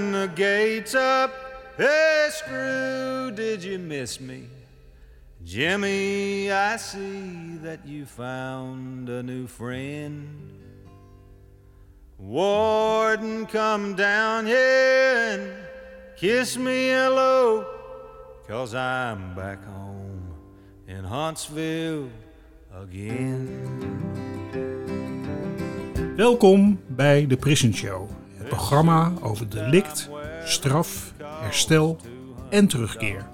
and the gates up. Hey, Screw, did you miss me? Jimmy, I see that you found a new friend. Warden, come down here and kiss me hello, cause I'm back home in Huntsville again. Welkom bij de Prison Show, programma over delict, straf, herstel en terugkeer.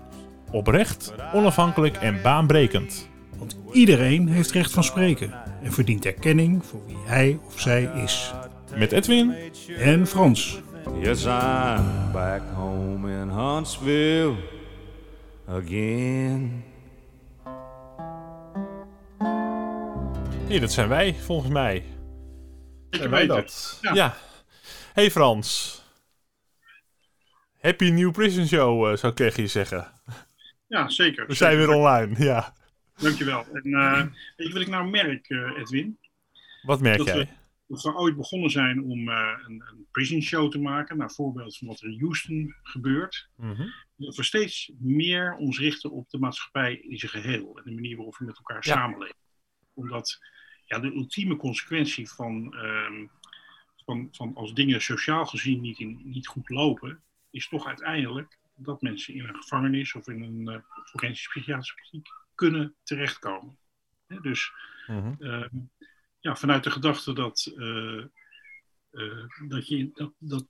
Oprecht, onafhankelijk en baanbrekend. Want iedereen heeft recht van spreken en verdient erkenning voor wie hij of zij is. Met Edwin En Frans. Yes, I'm back home in Huntsville again. Nee, dat zijn wij, volgens mij. Zijn wij dat? Ja. Ja. Hey Frans. Happy New Prison Show, eh, zou ik tegen je zeggen. Ja, zeker. We zijn weer online, ja. Dankjewel. En eh, weet je wat ik nou merk, eh, Edwin? Wat merk Dat we, jij? dat we ooit begonnen zijn om een, een prison show te maken, naar voorbeeld van wat er in Houston gebeurt. Mhm. Dat we steeds meer ons richten op de maatschappij in zijn geheel en de manier waarop we met elkaar Ja. samenleven. Omdat ja, de ultieme consequentie van, ehm, van, van als dingen sociaal gezien niet, in, niet goed lopen, is toch uiteindelijk dat mensen in een gevangenis of in een uh, forensische psychiatrische kliniek kunnen terechtkomen. Dus Mhm. Ehm, ja, vanuit de gedachte dat, eh, eh, dat, je, dat, dat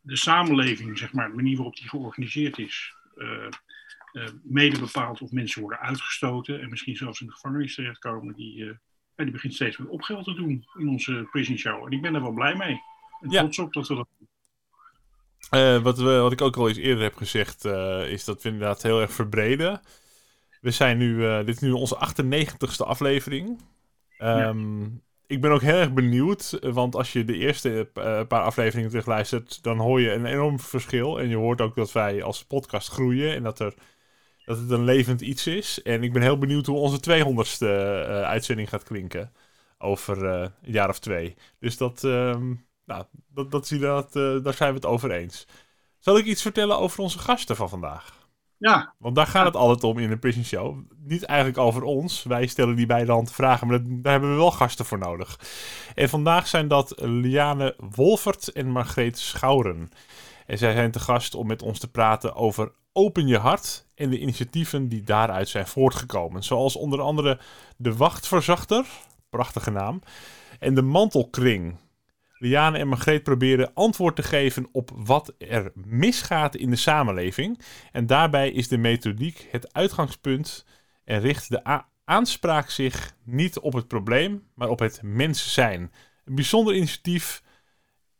de samenleving, zeg maar, de manier waarop die georganiseerd is, eh, eh, mede bepaalt of mensen worden uitgestoten en misschien zelfs in de gevangenis terechtkomen, die, eh, ja, die begint steeds meer opgeld te doen in onze prison show. En ik ben er wel blij mee. En Ja. trots op dat we dat Eh, wat, we, wat ik ook al eens eerder heb gezegd, eh, is dat we inderdaad heel erg verbreden. We zijn nu, eh, dit is nu onze 98ste aflevering. Ehm, Ik ben ook heel erg benieuwd, eh, want als je de eerste eh, paar afleveringen terugluistert, dan hoor je een enorm verschil. En je hoort ook dat wij als podcast groeien en dat, er, dat het een levend iets is. En ik ben heel benieuwd hoe onze 200ste eh, uitzending gaat klinken over eh, een jaar of twee. Dus dat, ehm, nou, dat, dat, zie dat, eh, daar zijn we het over eens. Zal ik iets vertellen over onze gasten van vandaag? Ja, Want daar gaat het altijd om in de Prison Show. Niet eigenlijk over ons. Wij stellen die bij de hand vragen, maar dat- daar hebben we wel gasten voor nodig. En vandaag zijn dat Liane Wolfert en Margreet Schouren. En zij zijn te gast om met ons te praten over Open je hart en de initiatieven die daaruit zijn voortgekomen. Zoals onder andere de Wachtverzachter, prachtige naam, en de Mantelkring. Liane en Margreet proberen antwoord te geven op wat er misgaat in de samenleving. En daarbij is de methodiek het uitgangspunt en richt de aanspraak zich niet op het probleem, maar op het mens zijn. Een bijzonder initiatief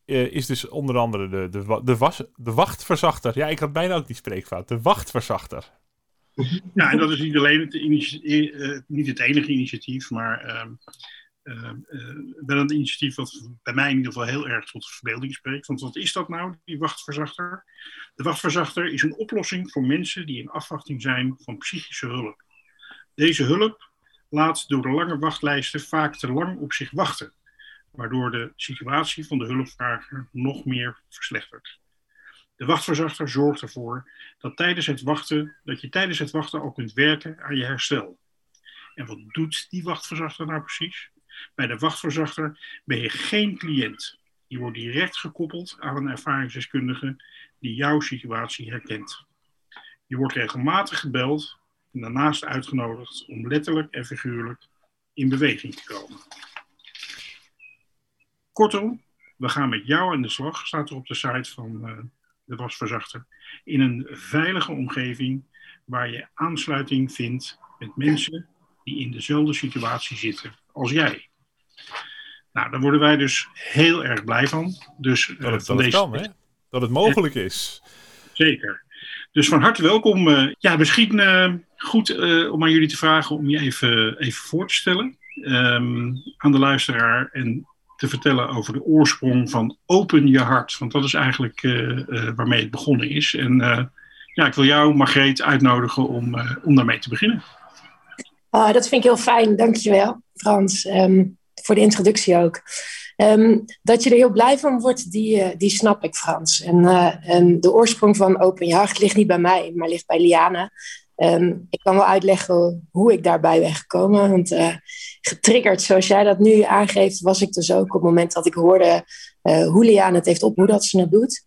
eh, is dus onder andere de, de, de, was, de wachtverzachter. Ja, ik had bijna ook die spreekfout. De wachtverzachter. Ja, en dat is niet alleen het, initie- eh, niet het enige initiatief, maar ehm, ehm, eh, wel een initiatief wat bij mij in ieder geval heel erg tot verbeelding spreekt. Want wat is dat nou, die wachtverzachter? De wachtverzachter is een oplossing voor mensen die in afwachting zijn van psychische hulp. Deze hulp laat door de lange wachtlijsten vaak te lang op zich wachten, waardoor de situatie van de hulpvrager nog meer verslechtert. De wachtverzachter zorgt ervoor dat, tijdens het wachten, dat je tijdens het wachten al kunt werken aan je herstel. En wat doet die wachtverzachter nou precies? Bij de wachtverzachter ben je geen cliënt. Je wordt direct gekoppeld aan een ervaringsdeskundige die jouw situatie herkent. Je wordt regelmatig gebeld en daarnaast uitgenodigd om letterlijk en figuurlijk in beweging te komen. Kortom, we gaan met jou aan de slag, staat er op de site van eh, de wasverzachter, in een veilige omgeving waar je aansluiting vindt met mensen die in dezelfde situatie zitten als jij. Nou, daar worden wij dus heel erg blij van. Dus eh, Dat het, van dat het deze kan, hè? Dat het mogelijk is. Zeker. Dus van harte welkom. eh, ja, misschien goed om aan jullie te vragen om je even, even voor te stellen ehm, aan de luisteraar en te vertellen over de oorsprong van Open je hart. Want dat is eigenlijk eh, eh, waarmee het begonnen is. En eh, ja, ik wil jou, Margreet, uitnodigen om, om daarmee te beginnen. Ah, dat vind ik heel fijn, dankjewel Frans, ehm, voor de introductie ook. Ehm, dat je er heel blij van wordt, die, die snap ik, Frans. En, en, de oorsprong van Open Je Hart ligt niet bij mij, maar ligt bij Liane. Um, ik kan wel uitleggen hoe ik daarbij ben gekomen. Want uh, getriggerd, zoals jij dat nu aangeeft, was ik dus ook op het moment dat ik hoorde hoe Liane het heeft op, hoe dat ze het doet.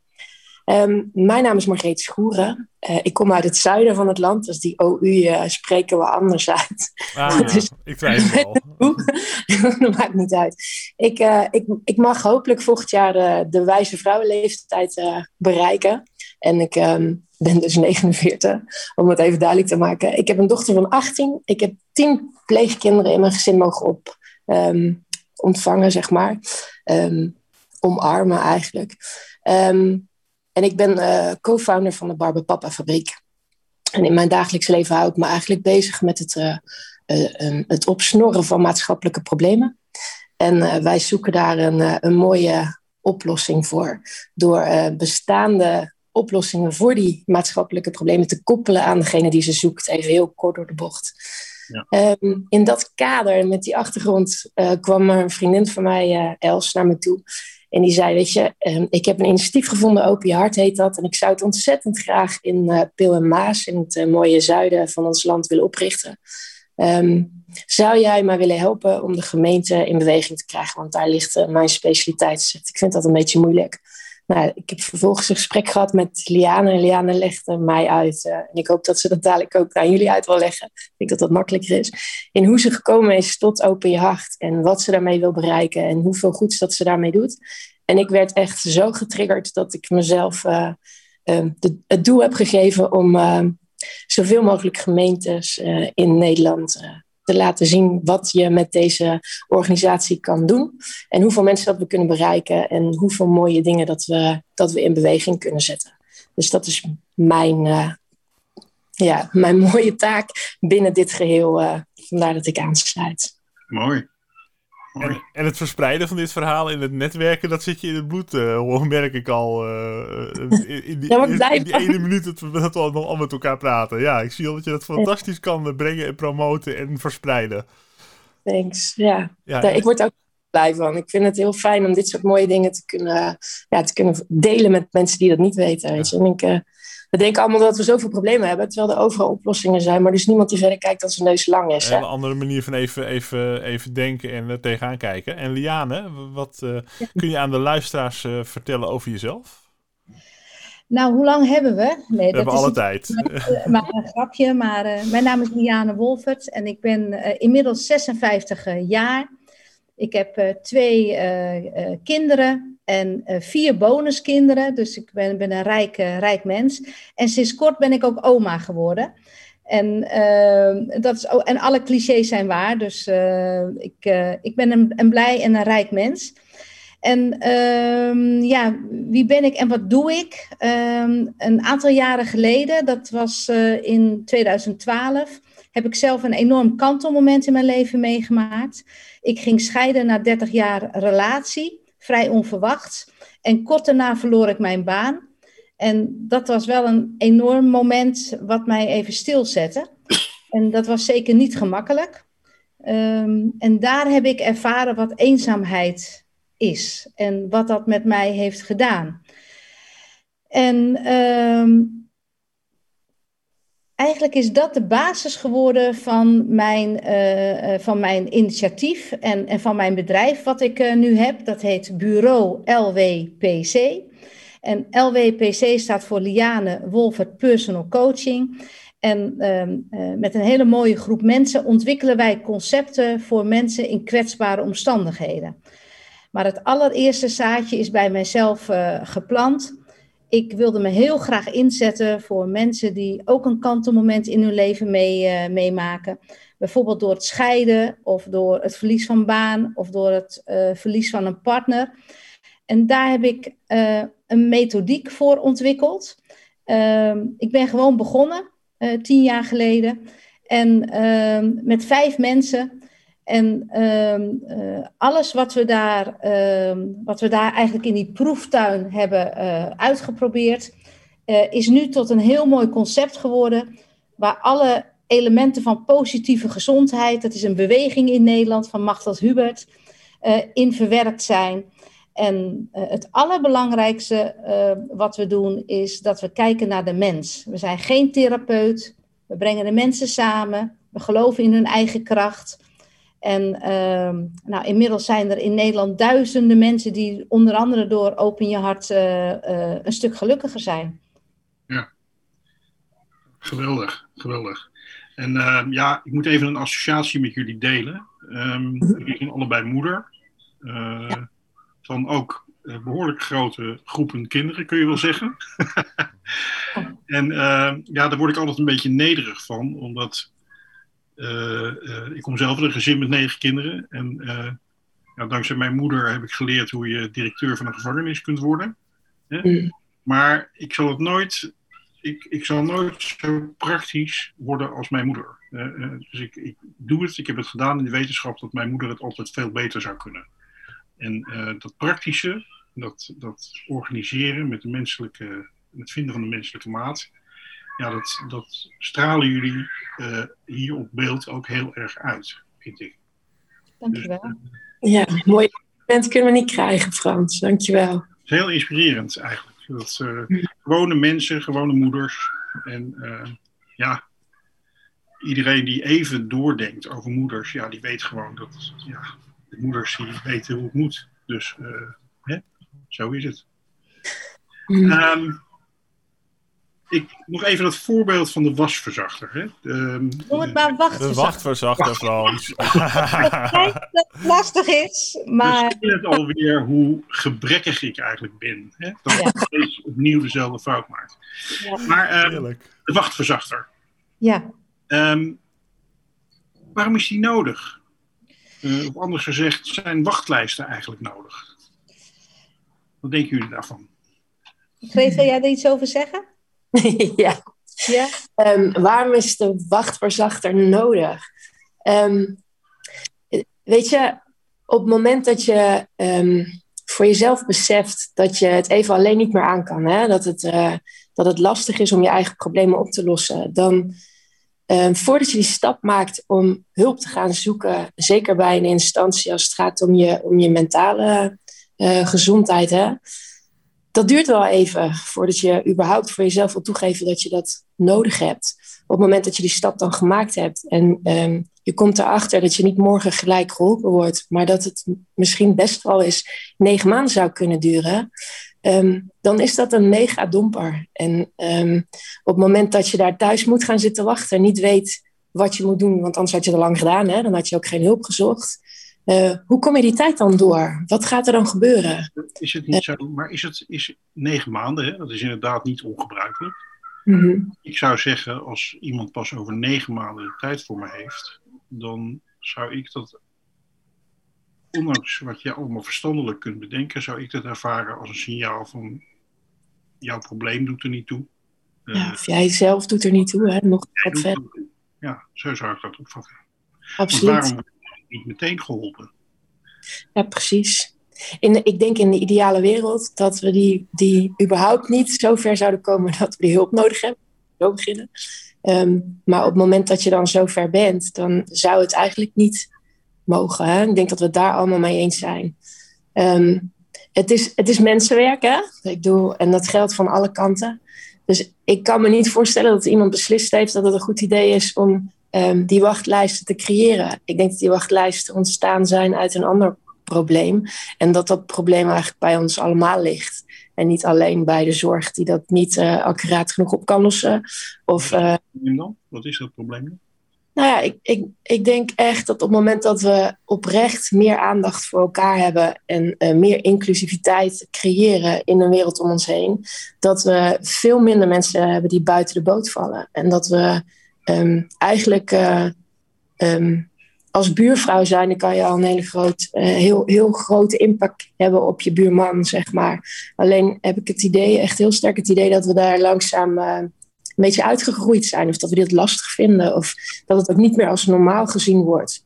Um, mijn naam is Margreet Schoeren. Uh, ik kom uit het zuiden van het land, dus die OU spreken we anders uit. Ah, dus, ik twijfel al. dat maakt niet uit. Ik, ik, ik mag hopelijk volgend jaar de, de wijze vrouwenleeftijd bereiken. En ik um, ben dus 49, om het even duidelijk te maken. Ik heb een dochter van 18. Ik heb 10 pleegkinderen in mijn gezin mogen op, um, ontvangen, zeg maar. omarmen eigenlijk. En ik ben uh, co-founder van de Barbe Papa Fabriek. En in mijn dagelijks leven hou ik me eigenlijk bezig met het, uh, uh, het opsnorren van maatschappelijke problemen. En wij zoeken daar een, een mooie oplossing voor. Door bestaande oplossingen voor die maatschappelijke problemen te koppelen aan degene die ze zoekt. Even heel kort door de bocht. Ja. Um, in dat kader, met die achtergrond, kwam een vriendin van mij, Els, naar me toe. En die zei, weet je, ehm, ik heb een initiatief gevonden, Open Je Hart heet dat. En ik zou het ontzettend graag in uh, Pil en Maas, in het uh, mooie zuiden van ons land, willen oprichten. Um, zou jij mij willen helpen om de gemeente in beweging te krijgen? Want daar ligt uh, mijn specialiteit. Ik vind dat een beetje moeilijk. Nou, ik heb vervolgens een gesprek gehad met Liane. En Liane legde mij uit. Uh, en ik hoop dat ze dat dadelijk ook aan jullie uit wil leggen. Ik denk dat dat makkelijker is. In hoe ze gekomen is tot Open Je Hart. En wat ze daarmee wil bereiken. En hoeveel goeds dat ze daarmee doet. En ik werd echt zo getriggerd dat ik mezelf uh, uh, de, het doel heb gegeven om zoveel mogelijk gemeentes in Nederland te laten zien wat je met deze organisatie kan doen. En hoeveel mensen dat we kunnen bereiken. En hoeveel mooie dingen dat we, dat we in beweging kunnen zetten. Dus dat is mijn, uh, ja, mijn mooie taak binnen dit geheel. Uh, vandaar dat ik aansluit. Mooi. En, en, het verspreiden van dit verhaal in het netwerken, dat zit je in het bloed, uh, merk ik al. Uh, in, die, ja, in, in, die ene minuut dat we, dat we al, al met elkaar praten. Ja, ik zie al dat je dat fantastisch kan brengen en promoten en verspreiden. Thanks, ja. ja ik word ook blij van. Ik vind het heel fijn om dit soort mooie dingen te kunnen, ja, te kunnen delen met mensen die dat niet weten. Weet je. En ik, we denken allemaal dat we zoveel problemen hebben, terwijl er overal oplossingen zijn, maar er is niemand die verder kijkt dan zijn neus lang is. Een andere manier van even, even, even denken en er tegenaan kijken. En Liane, wat uh, kun je aan de luisteraars uh, vertellen over jezelf? Nou, hoe lang hebben we? Nee, we dat hebben is alle tijd. Maar een grapje, maar uh, mijn naam is Liane Wolfert en ik ben inmiddels 56 jaar. Ik heb twee kinderen, en vier bonuskinderen. Dus ik ben, ben een rijk, rijk mens. En sinds kort ben ik ook oma geworden. En, uh, dat is, en alle clichés zijn waar. Dus ik, ik ben een, een, blij en een rijk mens. En ehm, ja, wie ben ik en wat doe ik? Um, een aantal jaren geleden, dat was in 2012, heb ik zelf een enorm kantelmoment in mijn leven meegemaakt. Ik ging scheiden na 30 jaar relatie vrij onverwachts. En kort daarna verloor ik mijn baan. En dat was wel een enorm moment wat mij even stilzette. En dat was zeker niet gemakkelijk. Um, en daar heb ik ervaren wat eenzaamheid is en wat dat met mij heeft gedaan. En um, eigenlijk is dat de basis geworden van mijn, uh, van mijn initiatief en, en van mijn bedrijf wat ik uh, nu heb. Dat heet Bureau LWPC. En LWPC staat voor Liane Wolfert Personal Coaching. En uh, met een hele mooie groep mensen ontwikkelen wij concepten voor mensen in kwetsbare omstandigheden. Maar het allereerste zaadje is bij mijzelf geplant ik wilde me heel graag inzetten voor mensen die ook een kantelmoment in hun leven uh, meemaken. Bijvoorbeeld door het scheiden of door het verlies van baan of door het uh, verlies van een partner. En daar heb ik uh, een methodiek voor ontwikkeld. Ehm, ik ben gewoon begonnen, tien jaar geleden. En ehm, met vijf mensen en uh, alles wat we, daar, uh, wat we daar eigenlijk in die proeftuin hebben uh, uitgeprobeerd, eh, is nu tot een heel mooi concept geworden. Waar alle elementen van positieve gezondheid, dat is een beweging in Nederland van Machtel Hubert, in verwerkt zijn. En het allerbelangrijkste wat we doen is dat we kijken naar de mens. We zijn geen therapeut, we brengen de mensen samen, we geloven in hun eigen kracht. En ehm, nou, inmiddels zijn er in Nederland duizenden mensen die onder andere door Open Je Hart een stuk gelukkiger zijn. Ja, geweldig, geweldig. En uh, ja, ik moet even een associatie met jullie delen. Um, jullie zijn allebei moeder. Uh, ja. Van ook uh, behoorlijk grote groepen kinderen, kun je wel zeggen. en ja, daar word ik altijd een beetje nederig van, omdat ik kom zelf uit een gezin met negen kinderen. En ja, dankzij mijn moeder heb ik geleerd hoe je directeur van een gevangenis kunt worden. Mm. Maar ik zal het nooit ik, ik zal nooit zo praktisch worden als mijn moeder. Uh, dus ik, ik, doe het, ik heb het gedaan in de wetenschap dat mijn moeder het altijd veel beter zou kunnen. En uh, dat praktische, dat, dat organiseren met de menselijke, het vinden van de menselijke maat, ja, dat, dat stralen jullie uh, hier op beeld ook heel erg uit, vind ik. Dankjewel. Dus, ja, mooi moment kunnen we niet krijgen, Frans. Dankjewel. Het is heel inspirerend eigenlijk. Dat uh, gewone mensen, gewone moeders. En uh, ja, iedereen die even doordenkt over moeders, ja, die weet gewoon dat ja, de moeders die weten hoe het moet. Dus uh, hè, zo is het. Mm. Um, ik, nog even het voorbeeld van de wasverzachter. Hè? De, Noem het maar wachtverzachter. De wachtverzachter, Frans. dat het lastig is, maar... Dus het alweer hoe gebrekkig ik eigenlijk ben. Hè? Dat ik ja. steeds opnieuw dezelfde fout maakt. Ja. Maar um, de wachtverzachter. Ja. Um, waarom is die nodig? Uh, of anders gezegd, zijn wachtlijsten eigenlijk nodig? Wat denken jullie daarvan? Greet, wil jij er iets over zeggen? ja. ja? Um, waarom is de wachtverzachter nodig? Um, weet je, op het moment dat je um, voor jezelf beseft dat je het even alleen niet meer aan kan, hè? Dat, het, uh, dat het lastig is om je eigen problemen op te lossen, dan voordat je die stap maakt om hulp te gaan zoeken, zeker bij een instantie als het gaat om je, om je mentale uh, gezondheid, hè? Dat duurt wel even voordat je überhaupt voor jezelf wil toegeven dat je dat nodig hebt. Op het moment dat je die stap dan gemaakt hebt en um, je komt erachter dat je niet morgen gelijk geholpen wordt, maar dat het misschien best wel eens negen maanden zou kunnen duren, um, dan is dat een mega domper. En um, op het moment dat je daar thuis moet gaan zitten wachten en niet weet wat je moet doen, want anders had je al lang gedaan, hè? dan had je ook geen hulp gezocht. Uh, hoe kom je die tijd dan door? Wat gaat er dan gebeuren? Is het niet zo, maar is het is negen maanden, hè? dat is inderdaad niet ongebruikelijk. Mm -hmm. Ik zou zeggen, als iemand pas over negen maanden de tijd voor me heeft, dan zou ik dat, ondanks wat je allemaal verstandelijk kunt bedenken, zou ik dat ervaren als een signaal van jouw probleem doet er niet toe. Uh, ja, of jij zelf doet er niet toe, hè? nog wat verder. Ja, zo zou ik dat opvatten. Absoluut. Niet meteen geholpen. Ja, precies. In, ik denk in de ideale wereld dat we die, die überhaupt niet zo ver zouden komen dat we die hulp nodig hebben. Zo beginnen. Um, maar op het moment dat je dan zo ver bent, dan zou het eigenlijk niet mogen. Hè? Ik denk dat we het daar allemaal mee eens zijn. Um, het, is, het is mensenwerk, hè? Ik doe, en dat geldt van alle kanten. Dus ik kan me niet voorstellen dat iemand beslist heeft dat het een goed idee is om um, die wachtlijsten te creëren. Ik denk dat die wachtlijsten ontstaan zijn uit een ander probleem. En dat dat probleem eigenlijk bij ons allemaal ligt. En niet alleen bij de zorg die dat niet uh, accuraat genoeg op kan lossen. Of, uh, Wat is dat probleem dan? Nou ja, ik, ik, ik denk echt dat op het moment dat we oprecht meer aandacht voor elkaar hebben en uh, meer inclusiviteit creëren in een wereld om ons heen, dat we veel minder mensen hebben die buiten de boot vallen. En dat we um, eigenlijk uh, um, als buurvrouw zijn, kan je al een hele groot, uh, heel, heel grote impact hebben op je buurman, zeg maar. Alleen heb ik het idee, echt heel sterk het idee dat we daar langzaam uh, een beetje uitgegroeid zijn. Of dat we dit lastig vinden. Of dat het ook niet meer als normaal gezien wordt.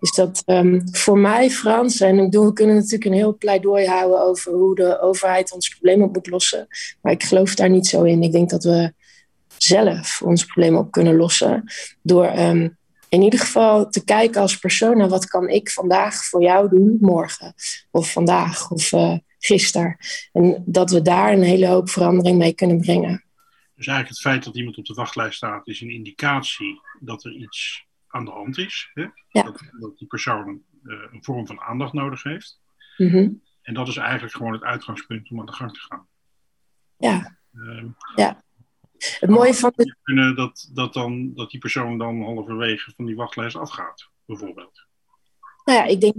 Dus dat um, voor mij, Frans, en ik bedoel, we kunnen natuurlijk een heel pleidooi houden over hoe de overheid ons probleem moet lossen. Maar ik geloof daar niet zo in. Ik denk dat we zelf ons problemen op kunnen lossen. Door um, in ieder geval te kijken als persoon naar wat kan ik vandaag voor jou doen, morgen of vandaag of uh, gisteren. En dat we daar een hele hoop verandering mee kunnen brengen. Dus eigenlijk het feit dat iemand op de wachtlijst staat, is een indicatie dat er iets aan de hand is. Hè? Ja. Dat, dat, die persoon uh, een vorm van aandacht nodig heeft. Mm -hmm. En dat is eigenlijk gewoon het uitgangspunt om aan de gang te gaan. Ja. Uh, ja. Het mooie van de... kunnen dat, dat, dan, dat die persoon dan halverwege van die wachtlijst afgaat, bijvoorbeeld. Nou ja, ik denk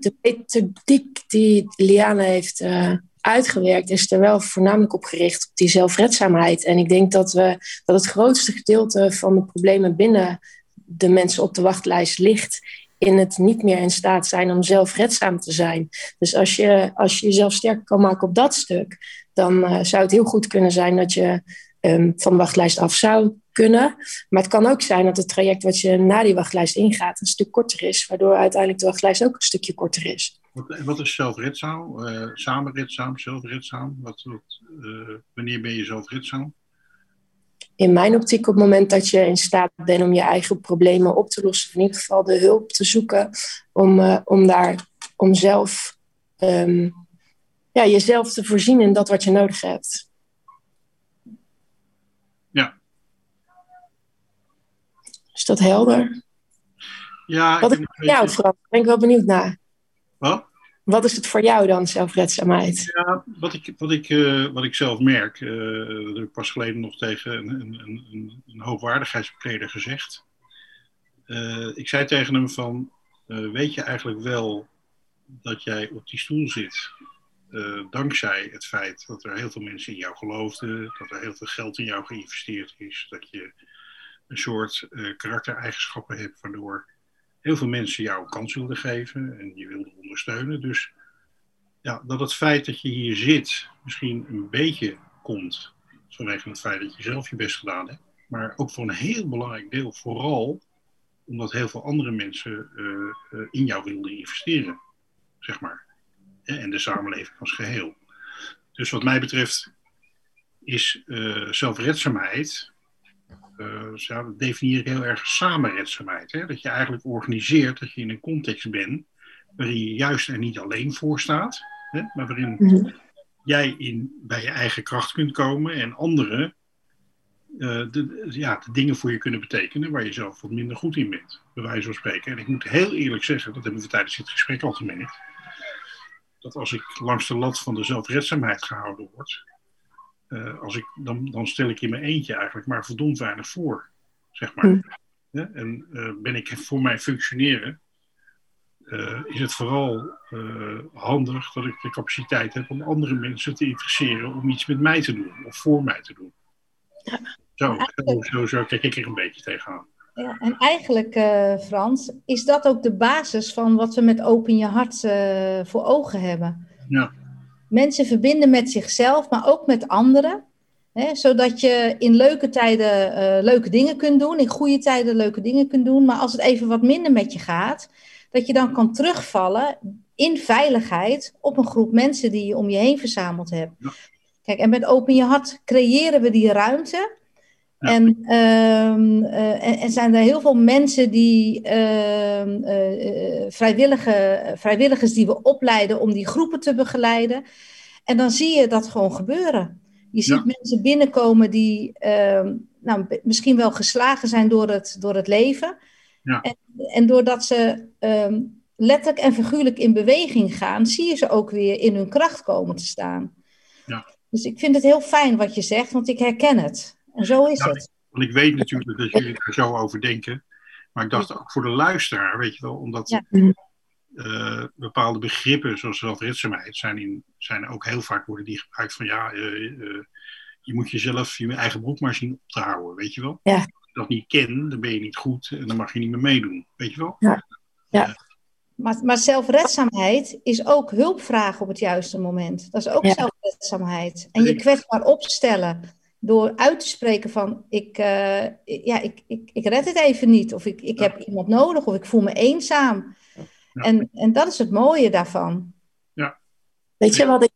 de methodiek die Liane heeft uh, uitgewerkt, is er wel voornamelijk op gericht op die zelfredzaamheid. En ik denk dat, we, dat het grootste gedeelte van de problemen binnen de mensen op de wachtlijst ligt in het niet meer in staat zijn om zelfredzaam te zijn. Dus als je, als je jezelf sterker kan maken op dat stuk, dan uh, zou het heel goed kunnen zijn dat je um, van de wachtlijst af zou kunnen. Maar het kan ook zijn dat het traject wat je na die wachtlijst ingaat een stuk korter is, waardoor uiteindelijk de wachtlijst ook een stukje korter is. Wat, wat is zelfredzaam? Uh, samenredzaam, zelfredzaam? Wat, wat, uh, wanneer ben je zelfredzaam? In mijn optiek op het moment dat je in staat bent om je eigen problemen op te lossen, in ieder geval de hulp te zoeken om, uh, om daar om zelf um, ja, jezelf te voorzien in dat wat je nodig hebt. Ja. Is dat helder? Ja, wat is het voor jou, Frans? Daar ben ik wel benieuwd naar. Wat? Wat is het voor jou dan, zelfredzaamheid? Ja, wat ik, wat ik, uh, wat ik zelf merk, uh, dat heb ik pas geleden nog tegen een, een, een, een hoogwaardigheidsbekleder gezegd. Uh, ik zei tegen hem van, weet je eigenlijk wel dat jij op die stoel zit, dankzij het feit dat er heel veel mensen in jou geloofden, dat er heel veel geld in jou geïnvesteerd is, dat je een soort karaktereigenschappen hebt waardoor heel veel mensen jou een kans wilden geven en je wilde ondersteunen. Dus ja, dat het feit dat je hier zit misschien een beetje komt vanwege het feit dat je zelf je best gedaan hebt. Maar ook voor een heel belangrijk deel vooral omdat heel veel andere mensen uh, uh, in jou wilden investeren, zeg maar. En de samenleving als geheel. Dus wat mij betreft is zelfredzaamheid uh, ja, dat definieer ik heel erg samenredzaamheid. Hè? Dat je eigenlijk organiseert dat je in een context bent waarin je juist er niet alleen voor staat, hè? maar waarin mm-hmm. jij in, bij je eigen kracht kunt komen en anderen uh, de, ja, de dingen voor je kunnen betekenen waar je zelf wat minder goed in bent, bij wijze van spreken. En ik moet heel eerlijk zeggen, dat hebben we tijdens dit gesprek al gemerkt, dat als ik langs de lat van de zelfredzaamheid gehouden word, uh, als ik, dan, dan stel ik in mijn eentje eigenlijk maar verdomd weinig voor, zeg maar. Mm. Ja, en uh, ben ik voor mijn functioneren, uh, is het vooral handig dat ik de capaciteit heb om andere mensen te interesseren om iets met mij te doen of voor mij te doen. Ja. Zo, zo, zo, kijk ik er een beetje tegenaan. Ja, en eigenlijk, Frans, is dat ook de basis van wat we met Open Je Hart voor ogen hebben. Ja. Mensen verbinden met zichzelf, maar ook met anderen. Hè, zodat je in leuke tijden uh, leuke dingen kunt doen, in goede tijden leuke dingen kunt doen. Maar als het even wat minder met je gaat, dat je dan kan terugvallen in veiligheid op een groep mensen die je om je heen verzameld hebt. Ja. Kijk, en met Open Je Hart creëren we die ruimte. Ja. En, um, uh, en, en, zijn er heel veel mensen die uh, uh, vrijwillige, vrijwilligers die we opleiden om die groepen te begeleiden. En dan zie je dat gewoon gebeuren. Je ziet Ja. mensen binnenkomen die ehm, nou, misschien wel geslagen zijn door het, door het leven. Ja. En, en doordat ze ehm, letterlijk en figuurlijk in beweging gaan, zie je ze ook weer in hun kracht komen te staan. Ja. Dus ik vind het heel fijn wat je zegt, want ik herken het. En zo is Ja, het. Want ik weet natuurlijk dat jullie er zo over denken. Maar ik dacht ook voor de luisteraar, weet je wel, omdat Ja. eh, bepaalde begrippen zoals zelfredzaamheid zijn, in, zijn ook heel vaak worden die gebruikt van ja, eh, eh, je moet jezelf je eigen broek maar zien op te houden, weet je wel. Ja. Als je dat niet kent, dan ben je niet goed en dan mag je niet meer meedoen, weet je wel. Maar, maar zelfredzaamheid is ook hulp vragen op het juiste moment. Dat is ook Ja. zelfredzaamheid. En je kwetsbaar opstellen door uit te spreken van ik, eh, ja, ik, ik, ik red het even niet. Of ik, ik Ja. heb iemand nodig of ik voel me eenzaam. Ja. En, en dat is het mooie daarvan. Weet je wat ik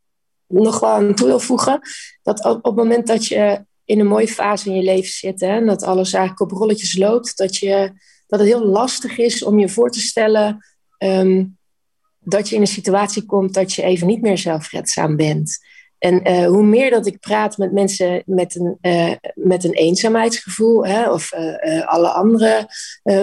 nog wel aan toe wil voegen? Dat op, op het moment dat je in een mooie fase in je leven zit, hè, en dat alles eigenlijk op rolletjes loopt, dat je dat het heel lastig is om je voor te stellen ehm, dat je in een situatie komt dat je even niet meer zelfredzaam bent. En uh, hoe meer dat ik praat met mensen met een, uh, met een eenzaamheidsgevoel, hè, of uh, alle andere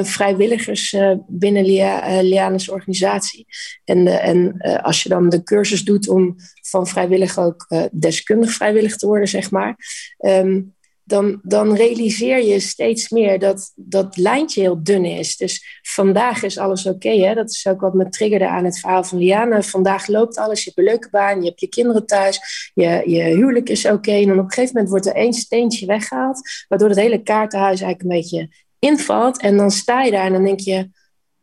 vrijwilligers binnen Lia, Lianes organisatie. En, en als je dan de cursus doet om van vrijwillig ook deskundig vrijwillig te worden, zeg maar. Um, dan, dan realiseer je steeds meer dat dat lijntje heel dun is. Dus vandaag is alles oké. Okay, dat is ook wat me triggerde aan het verhaal van Liane. Vandaag loopt alles, je hebt een leuke baan, je hebt je kinderen thuis, je, je huwelijk is oké. En dan op een gegeven moment wordt er één steentje weggehaald, waardoor het hele kaartenhuis eigenlijk een beetje invalt. En dan sta je daar en dan denk je,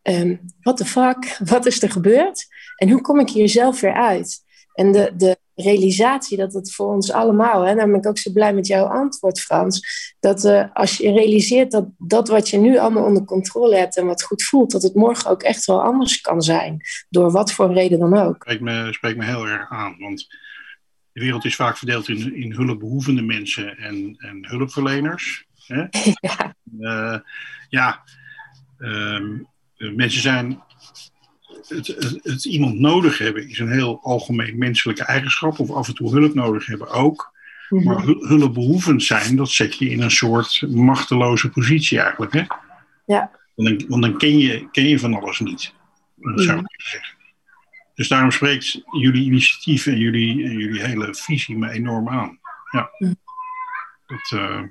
um, what the fuck, wat is er gebeurd? En hoe kom ik hier zelf weer uit? En de, de realisatie dat het voor ons allemaal, hè, daarom ben ik ook zo blij met jouw antwoord, Frans, dat uh, als je realiseert dat dat wat je nu allemaal onder controle hebt en wat goed voelt, dat het morgen ook echt wel anders kan zijn, door wat voor reden dan ook. Spreekt me, spreekt me heel erg aan, want de wereld is vaak verdeeld in, in hulpbehoevende mensen en, en hulpverleners. Hè? ja. Uh, ja, um, mensen zijn het, het, iemand nodig hebben is een heel algemeen menselijke eigenschap. Of af en toe hulp nodig hebben ook. Mhm. Maar hulpbehoevend zijn, dat zet je in een soort machteloze positie eigenlijk. Hè? Ja. Want dan, want dan ken, je, ken je van alles niet. Dat zou ik zeggen. Dus daarom spreekt jullie initiatief en jullie, en jullie hele visie me enorm aan. Ja. Mhm. Dat, uh,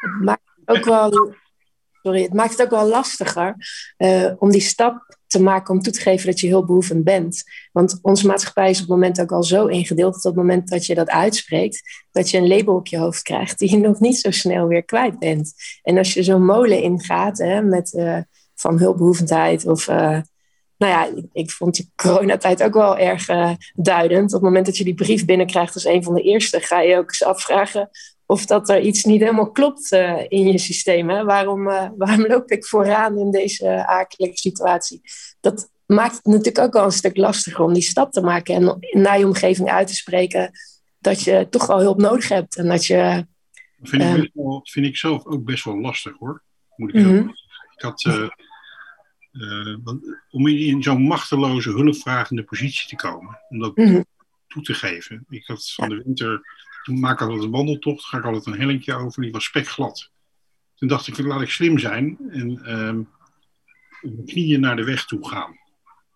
het maakt ook wel sorry, het maakt het ook wel lastiger uh, om die stap te maken om toe te geven dat je hulpbehoevend bent. Want onze maatschappij is op het moment ook al zo ingedeeld dat op het moment dat je dat uitspreekt, dat je een label op je hoofd krijgt die je nog niet zo snel weer kwijt bent. En als je zo'n molen ingaat hè, met uh, van hulpbehoevendheid of uh, nou ja, ik, vond die coronatijd ook wel erg duidend. Op het moment dat je die brief binnenkrijgt als een van de eerste, ga je ook eens afvragen of dat er iets niet helemaal klopt uh, in je systeem. Hè? Waarom, uh, waarom loop ik vooraan in deze akelige situatie? Dat maakt het natuurlijk ook wel een stuk lastiger om die stap te maken en naar je omgeving uit te spreken dat je toch wel hulp nodig hebt. En dat je, dat vind, ik wel, vind ik zelf ook best wel lastig hoor. Moet ik, mm ik had, om in zo'n machteloze, hulpvragende positie te komen, om dat mm -hmm. toe te geven. Ik had van de winter toen maak altijd een wandeltocht, ga ik altijd een hellingje over, die was spekglad. Toen dacht ik, laat ik slim zijn en um, op mijn knieën naar de weg toe gaan.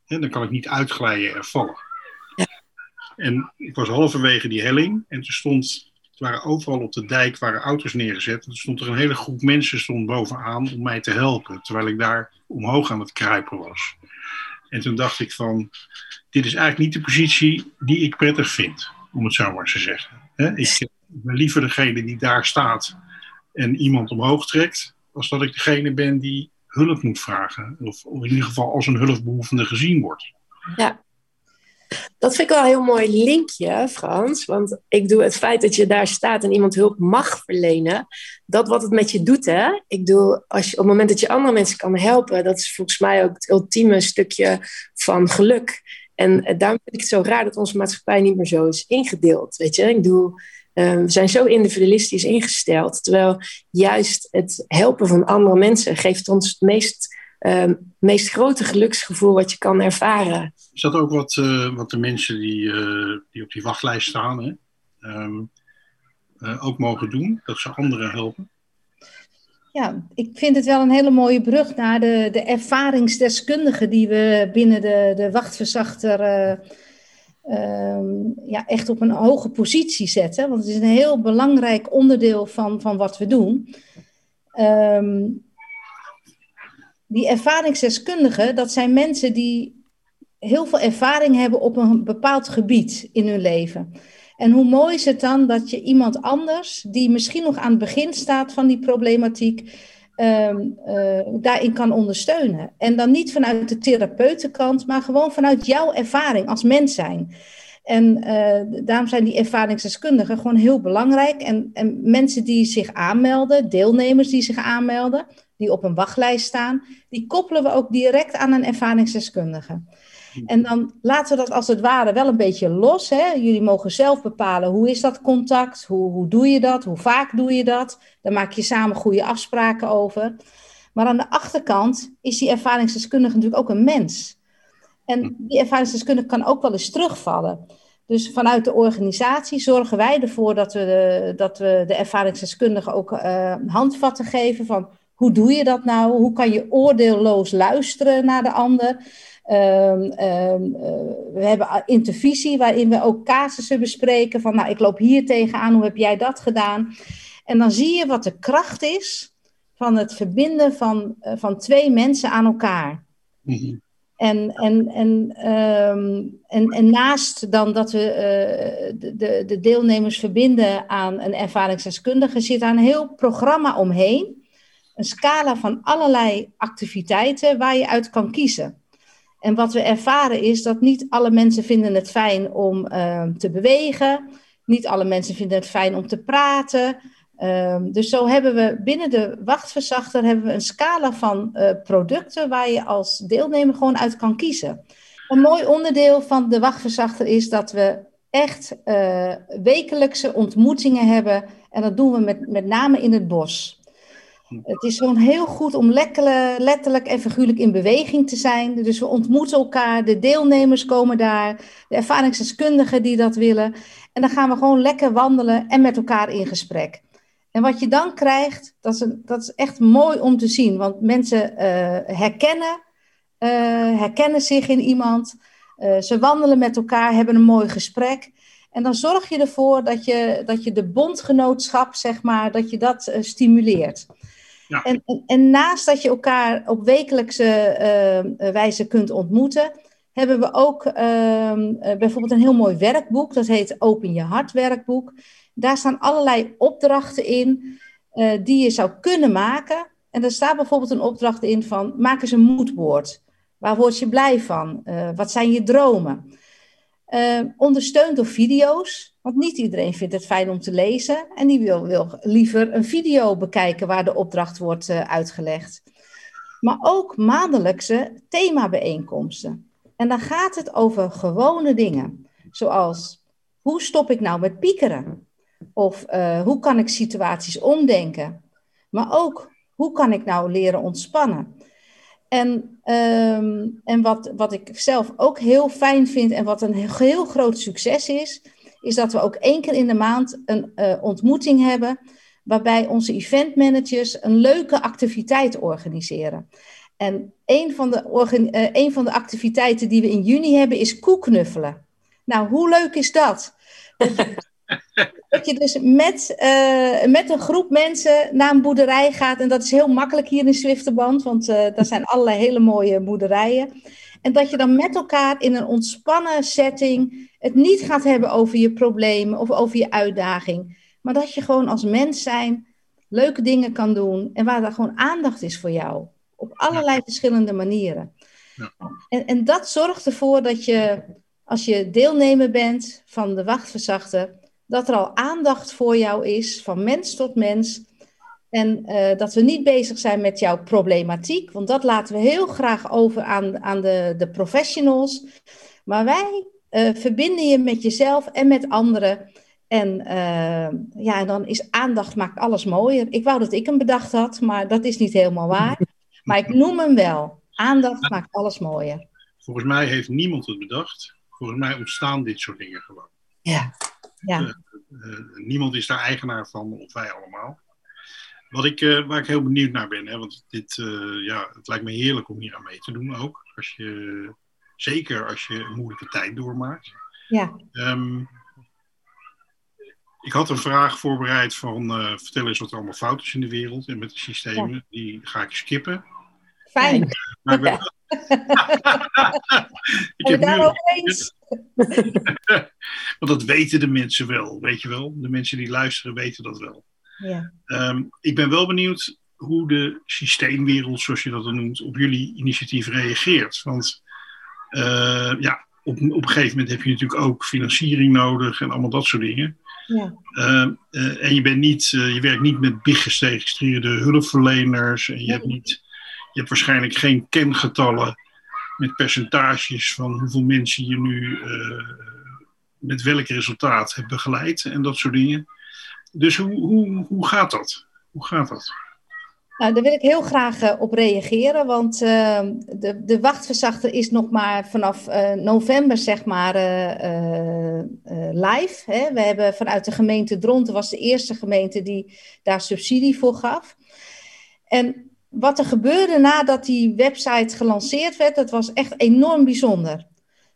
En dan kan ik niet uitglijden en vallen. En ik was halverwege die helling en toen stond, het waren overal op de dijk waren auto's neergezet. En er stond er een hele groep mensen stond bovenaan om mij te helpen, terwijl ik daar omhoog aan het kruipen was. En toen dacht ik van, dit is eigenlijk niet de positie die ik prettig vind, om het zo maar te zeggen. Ik ben liever degene die daar staat en iemand omhoog trekt, als dat ik degene ben die hulp moet vragen. Of, in ieder geval als een hulpbehoevende gezien wordt. Ja, dat vind ik wel een heel mooi linkje, Frans. Want ik doe het feit dat je daar staat en iemand hulp mag verlenen, dat wat het met je doet. Hè? Ik doe, als je, op het moment dat je andere mensen kan helpen, dat is volgens mij ook het ultieme stukje van geluk. En eh, daarom vind ik het zo raar dat onze maatschappij niet meer zo is ingedeeld. Weet je, ik bedoel, uh, we zijn zo individualistisch ingesteld. Terwijl juist het helpen van andere mensen geeft ons het meest, uh, meest grote geluksgevoel wat je kan ervaren. Is dat ook wat, uh, wat de mensen die, die op die wachtlijst staan, hè? Um, ook mogen doen? Dat ze anderen helpen? Ja, ik vind het wel een hele mooie brug naar de, de ervaringsdeskundigen die we binnen de, de wachtverzachter uh, ja, echt op een hoge positie zetten. Want het is een heel belangrijk onderdeel van, van wat we doen. Um, die ervaringsdeskundigen, dat zijn mensen die heel veel ervaring hebben op een bepaald gebied in hun leven. En hoe mooi is het dan dat je iemand anders, die misschien nog aan het begin staat van die problematiek, um, uh, daarin kan ondersteunen. En dan niet vanuit de therapeutenkant, maar gewoon vanuit jouw ervaring als mens zijn. En uh, daarom zijn die ervaringsdeskundigen gewoon heel belangrijk. En, en mensen die zich aanmelden, deelnemers die zich aanmelden, die op een wachtlijst staan, die koppelen we ook direct aan een ervaringsdeskundige. En dan laten we dat als het ware wel een beetje los. Hè? Jullie mogen zelf bepalen hoe is dat contact, hoe, hoe doe je dat, hoe vaak doe je dat. Daar maak je samen goede afspraken over. Maar aan de achterkant is die ervaringsdeskundige natuurlijk ook een mens. En die ervaringsdeskundige kan ook wel eens terugvallen. Dus vanuit de organisatie zorgen wij ervoor dat we de, dat we de ervaringsdeskundigen ook uh, handvatten geven van hoe doe je dat nou? Hoe kan je oordeelloos luisteren naar de ander? Um, um, uh, we hebben intervisie waarin we ook casussen bespreken van nou ik loop hier tegenaan, hoe heb jij dat gedaan? En dan zie je wat de kracht is van het verbinden van, uh, van twee mensen aan elkaar. Mm -hmm. En, en, en, um, en, en naast dan dat we uh, de, de deelnemers verbinden aan een ervaringsdeskundige, zit daar een heel programma omheen. Een scala van allerlei activiteiten waar je uit kan kiezen. En wat we ervaren is dat niet alle mensen vinden het fijn om uh, te bewegen. Niet alle mensen vinden het fijn om te praten. Um, dus zo hebben we binnen de wachtverzachter hebben we een scala van uh, producten waar je als deelnemer gewoon uit kan kiezen. Een mooi onderdeel van de wachtverzachter is dat we echt uh, wekelijkse ontmoetingen hebben. En dat doen we met, met name in het bos. Het is gewoon heel goed om letterlijk en figuurlijk in beweging te zijn. Dus we ontmoeten elkaar, de deelnemers komen daar, de ervaringsdeskundigen die dat willen. En dan gaan we gewoon lekker wandelen en met elkaar in gesprek. En wat je dan krijgt, dat is, dat is echt mooi om te zien. Want mensen uh, herkennen, uh, herkennen zich in iemand. Uh, ze wandelen met elkaar, hebben een mooi gesprek. En dan zorg je ervoor dat je, dat je de bondgenootschap, zeg maar, dat je dat stimuleert. En, en, naast dat je elkaar op wekelijkse wijze kunt ontmoeten, hebben we ook ehm, bijvoorbeeld een heel mooi werkboek. Dat heet Open Je Hart werkboek. Daar staan allerlei opdrachten in uh, die je zou kunnen maken. En er staat bijvoorbeeld een opdracht in van maak eens een moedwoord. Waar word je blij van? Wat zijn je dromen? Uh, ondersteund door video's, want niet iedereen vindt het fijn om te lezen. En die wil, wil liever een video bekijken waar de opdracht wordt uitgelegd. Maar ook maandelijkse themabijeenkomsten. En dan gaat het over gewone dingen. Zoals, hoe stop ik nou met piekeren? Of uh, hoe kan ik situaties omdenken? Maar ook, hoe kan ik nou leren ontspannen? En, um, en wat, wat ik zelf ook heel fijn vind en wat een heel groot succes is, is dat we ook één keer in de maand een uh, ontmoeting hebben waarbij onze eventmanagers een leuke activiteit organiseren. En een van, de uh, een van de activiteiten die we in juni hebben is koeknuffelen. Nou, hoe leuk is dat? dat je dus met, uh, met een groep mensen naar een boerderij gaat. En dat is heel makkelijk hier in Zwifterband, want uh, daar zijn allerlei hele mooie boerderijen. En dat je dan met elkaar in een ontspannen setting het niet gaat hebben over je problemen of over je uitdaging. Maar dat je gewoon als mens zijn leuke dingen kan doen en waar er gewoon aandacht is voor jou. Op allerlei verschillende manieren. Ja. En, en dat zorgt ervoor dat je, als je deelnemer bent van de wachtverzachter, dat er al aandacht voor jou is, van mens tot mens. En uh, dat we niet bezig zijn met jouw problematiek, want dat laten we heel graag over aan, aan de, de professionals. Maar wij uh, verbinden je met jezelf en met anderen. En uh, ja, dan is aandacht maakt alles mooier. Ik wou dat ik hem bedacht had, maar dat is niet helemaal waar. Maar ik noem hem wel. Aandacht maakt alles mooier. Volgens mij heeft niemand het bedacht. Volgens mij ontstaan dit soort dingen gewoon. Ja. Ja. Uh, niemand is daar eigenaar van, of wij allemaal. Wat ik, uh, waar ik heel benieuwd naar ben, hè, want dit, ja, het lijkt me heerlijk om hier aan mee te doen ook. Als je, zeker als je een moeilijke tijd doormaakt. Ja. Um, ik had een vraag voorbereid van vertel eens wat er allemaal fout is in de wereld en met de systemen. Ja. Die ga ik skippen. Fijn. Maar ik heb nu... eens. Want dat weten de mensen wel, weet je wel. De mensen die luisteren weten dat wel. Ja. Um, ik ben wel benieuwd hoe de systeemwereld, zoals je dat dan noemt, op jullie initiatief reageert. Want uh, ja, op, op een gegeven moment heb je natuurlijk ook financiering nodig en allemaal dat soort dingen. Ja. Uh, uh, en je, bent niet, je werkt niet met big geregistreerde hulpverleners en je hebt niet je hebt waarschijnlijk geen kengetallen met percentages van hoeveel mensen je nu met welk resultaat hebt begeleid en dat soort dingen. Dus hoe, hoe, hoe gaat dat? Hoe gaat dat? Nou, daar wil ik heel graag uh, op reageren, want uh, de, de wachtverzachter is nog maar vanaf uh, november zeg maar live. Hè. We hebben vanuit de gemeente Dronten, was de eerste gemeente die daar subsidie voor gaf. En wat er gebeurde nadat die website gelanceerd werd, dat was echt enorm bijzonder.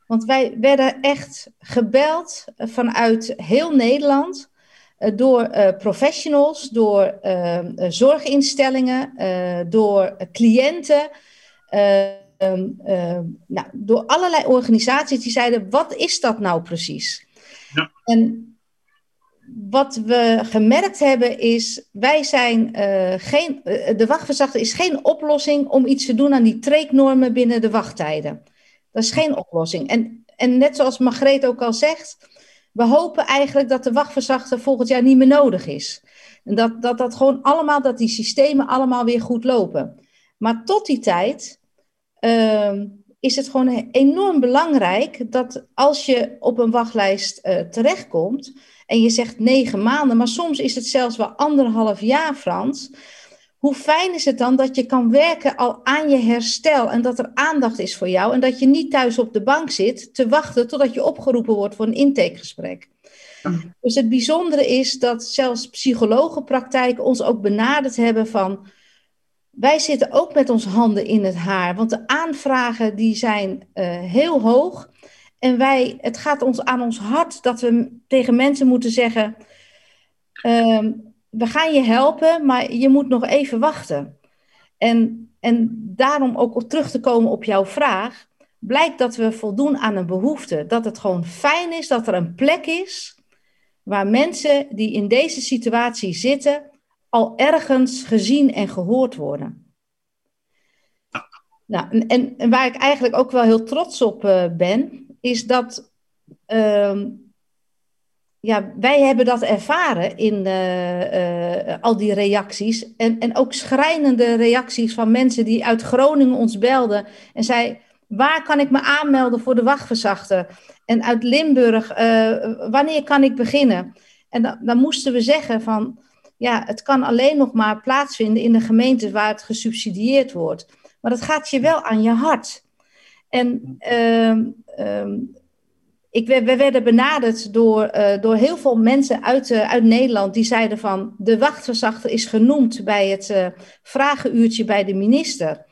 Want wij werden echt gebeld vanuit heel Nederland eh, door uh, professionals, door uh, zorginstellingen, door cliënten, ehm, nou, door allerlei organisaties die zeiden: wat is dat nou precies? Ja. En wat we gemerkt hebben is, wij zijn geen, de wachtverzachter is geen oplossing om iets te doen aan die treeknormen binnen de wachttijden. Dat is geen oplossing. En, en net zoals Margreet ook al zegt, we hopen eigenlijk dat de wachtverzachter volgend jaar niet meer nodig is. En dat, dat dat gewoon allemaal, dat die systemen allemaal weer goed lopen. Maar tot die tijd uh, is het gewoon enorm belangrijk dat als je op een wachtlijst uh, terechtkomt en je zegt negen maanden, maar soms is het zelfs wel anderhalf jaar, Frans. Hoe fijn is het dan dat je kan werken al aan je herstel en dat er aandacht is voor jou en dat je niet thuis op de bank zit te wachten totdat je opgeroepen wordt voor een intakegesprek. Dus het bijzondere is dat zelfs psychologenpraktijken ons ook benaderd hebben van wij zitten ook met onze handen in het haar, want de aanvragen die zijn uh, heel hoog en wij, het gaat ons aan ons hart dat we tegen mensen moeten zeggen. Uh, we gaan je helpen, maar je moet nog even wachten. En, en daarom ook terug te komen op jouw vraag, blijkt dat we voldoen aan een behoefte. Dat het gewoon fijn is dat er een plek is waar mensen die in deze situatie zitten al ergens gezien en gehoord worden. Nou, en, waar ik eigenlijk ook wel heel trots op uh, ben, is dat uh, ja, wij hebben dat ervaren in uh, uh, al die reacties. En, en ook schrijnende reacties van mensen die uit Groningen ons belden. En zei, waar kan ik me aanmelden voor de wachtverzachter? En uit Limburg, uh, wanneer kan ik beginnen? En dan, dan moesten we zeggen van, ja, het kan alleen nog maar plaatsvinden in de gemeente waar het gesubsidieerd wordt. Maar dat gaat je wel aan je hart. En um, ik, we werden benaderd door, uh, door heel veel mensen uit, uh, uit Nederland die zeiden van de wachtverzachter is genoemd bij het uh, vragenuurtje bij de minister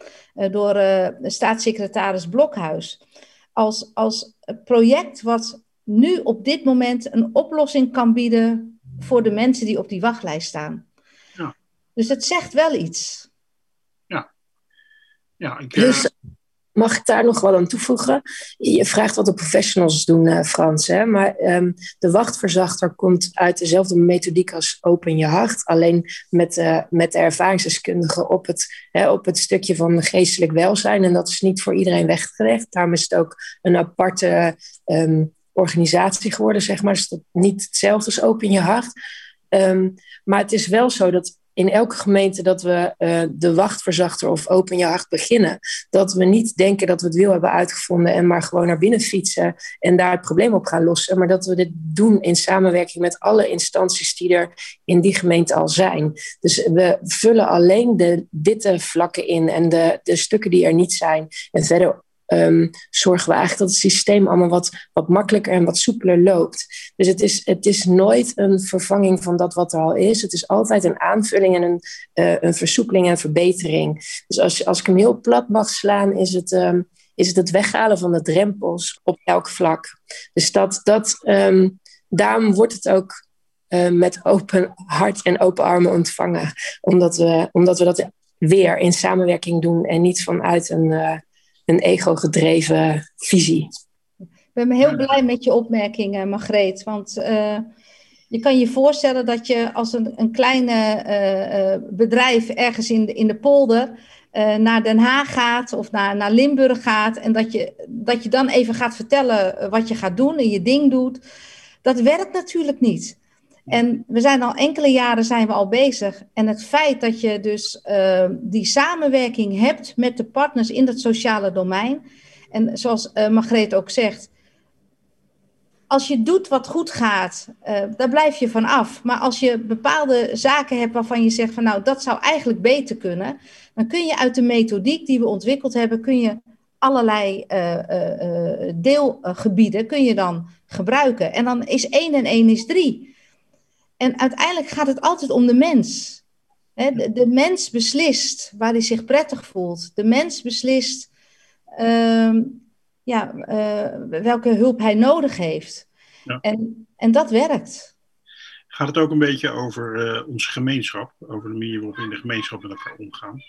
door staatssecretaris Blokhuis. Als, als project wat nu op dit moment een oplossing kan bieden voor de mensen die op die wachtlijst staan. Ja. Dus het zegt wel iets. Ja. ja ik, dus Mag ik daar nog wat aan toevoegen? Je vraagt wat de professionals doen, uh, Frans. Hè? Maar um, de wachtverzachter komt uit dezelfde methodiek als Open Je Hart. Alleen met, uh, met de ervaringsdeskundigen op het, hè, op het stukje van geestelijk welzijn. En dat is niet voor iedereen weggelegd. Daarom is het ook een aparte um, organisatie geworden, zeg maar. Dus dat niet hetzelfde als Open Je Hart. Um, maar het is wel zo dat in elke gemeente dat we uh, de wachtverzachter of open je hart beginnen, dat we niet denken dat we het wiel hebben uitgevonden en maar gewoon naar binnen fietsen en daar het probleem op gaan lossen, maar dat we dit doen in samenwerking met alle instanties die er in die gemeente al zijn. Dus we vullen alleen de witte vlakken in en de, de stukken die er niet zijn. En verder um, zorgen we eigenlijk dat het systeem allemaal wat, wat makkelijker en wat soepeler loopt. Dus het is, het is nooit een vervanging van dat wat er al is. Het is altijd een aanvulling en een, uh, een versoepeling en verbetering. Dus als, als ik hem heel plat mag slaan, is het, um, is het het weghalen van de drempels op elk vlak. Dus dat, dat, um, daarom wordt het ook uh, met open hart en open armen ontvangen. Omdat we, omdat we dat weer in samenwerking doen en niet vanuit een, uh, een ego-gedreven visie. Ik ben heel blij met je opmerking, Margreet. Want uh, je kan je voorstellen dat je als een, een kleine uh, uh, bedrijf ergens in de, in de polder naar Den Haag gaat of naar, naar Limburg gaat. En dat je, dat je dan even gaat vertellen wat je gaat doen en je ding doet. Dat werkt natuurlijk niet. En we zijn al enkele jaren zijn we al bezig. En het feit dat je dus uh, die samenwerking hebt met de partners in het sociale domein. En zoals uh, Margreet ook zegt, als je doet wat goed gaat, uh, daar blijf je van af. Maar als je bepaalde zaken hebt waarvan je zegt van nou, dat zou eigenlijk beter kunnen, dan kun je uit de methodiek die we ontwikkeld hebben, kun je allerlei uh, deelgebieden kun je dan gebruiken. En dan is één en één is drie. En uiteindelijk gaat het altijd om de mens. de, de, mens beslist waar hij zich prettig voelt. De mens beslist uh, ja, uh, welke hulp hij nodig heeft. Ja. En, en dat werkt. Gaat het ook een beetje over uh, onze gemeenschap, over de manier waarop we in de gemeenschap met elkaar omgaan?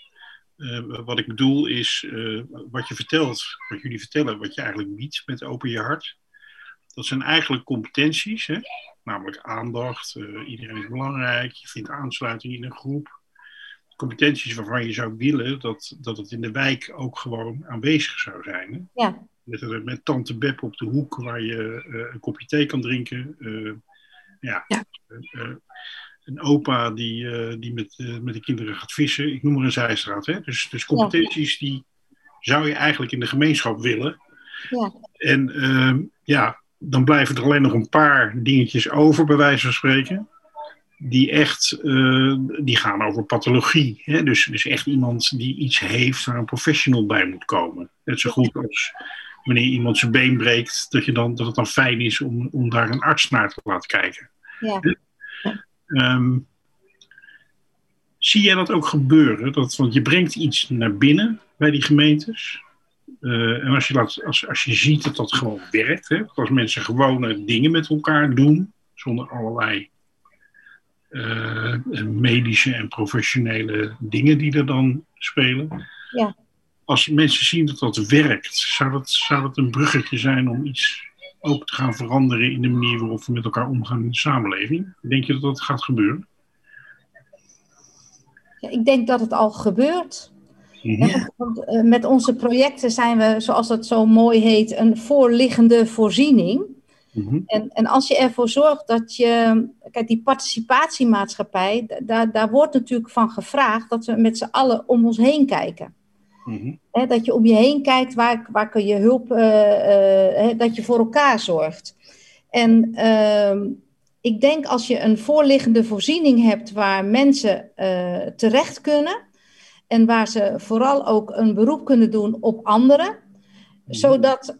Uh, wat ik bedoel is, wat je vertelt, wat jullie vertellen, wat je eigenlijk biedt met Open Je Hart. Dat zijn eigenlijk competenties, hè? Namelijk aandacht, iedereen is belangrijk, je vindt aansluiting in een groep. Competenties waarvan je zou willen dat, dat het in de wijk ook gewoon aanwezig zou zijn. Hè? Ja. Met, met tante Beb op de hoek waar je uh, een kopje thee kan drinken. Uh, ja. ja. Een opa die, die met, met de kinderen gaat vissen. Ik noem maar een zijstraat. Hè? Dus, dus competenties ja. die zou je eigenlijk in de gemeenschap willen. Ja. En ehm, ja, dan blijven er alleen nog een paar dingetjes over, bij wijze van spreken. Die echt, die gaan over pathologie. Hè? Dus, dus echt iemand die iets heeft waar een professional bij moet komen. Net zo goed als wanneer iemand zijn been breekt, dat, je dan, dat het dan fijn is om, om daar een arts naar te laten kijken. Ja. Um, zie jij dat ook gebeuren? Dat, want je brengt iets naar binnen bij die gemeentes. Uh, en als je, laat, als, als je ziet dat dat gewoon werkt, hè, als mensen gewone dingen met elkaar doen, zonder allerlei uh, medische en professionele dingen die er dan spelen. Ja als mensen zien dat dat werkt, zou dat, zou dat een bruggetje zijn om iets ook te gaan veranderen in de manier waarop we met elkaar omgaan in de samenleving? Denk je dat dat gaat gebeuren? Ja, ik denk dat het al gebeurt. Want, uh, met onze projecten zijn we, zoals dat zo mooi heet, een voorliggende voorziening. Mm -hmm. en, en als je ervoor zorgt dat je, kijk, die participatiemaatschappij, daar, daar wordt natuurlijk van gevraagd dat we met z'n allen om ons heen kijken. Mm -hmm. dat je om je heen kijkt, waar, waar kun je hulp, uh, uh, dat je voor elkaar zorgt. En uh, ik denk als je een voorliggende voorziening hebt waar mensen terecht kunnen en waar ze vooral ook een beroep kunnen doen op anderen, mm -hmm. zodat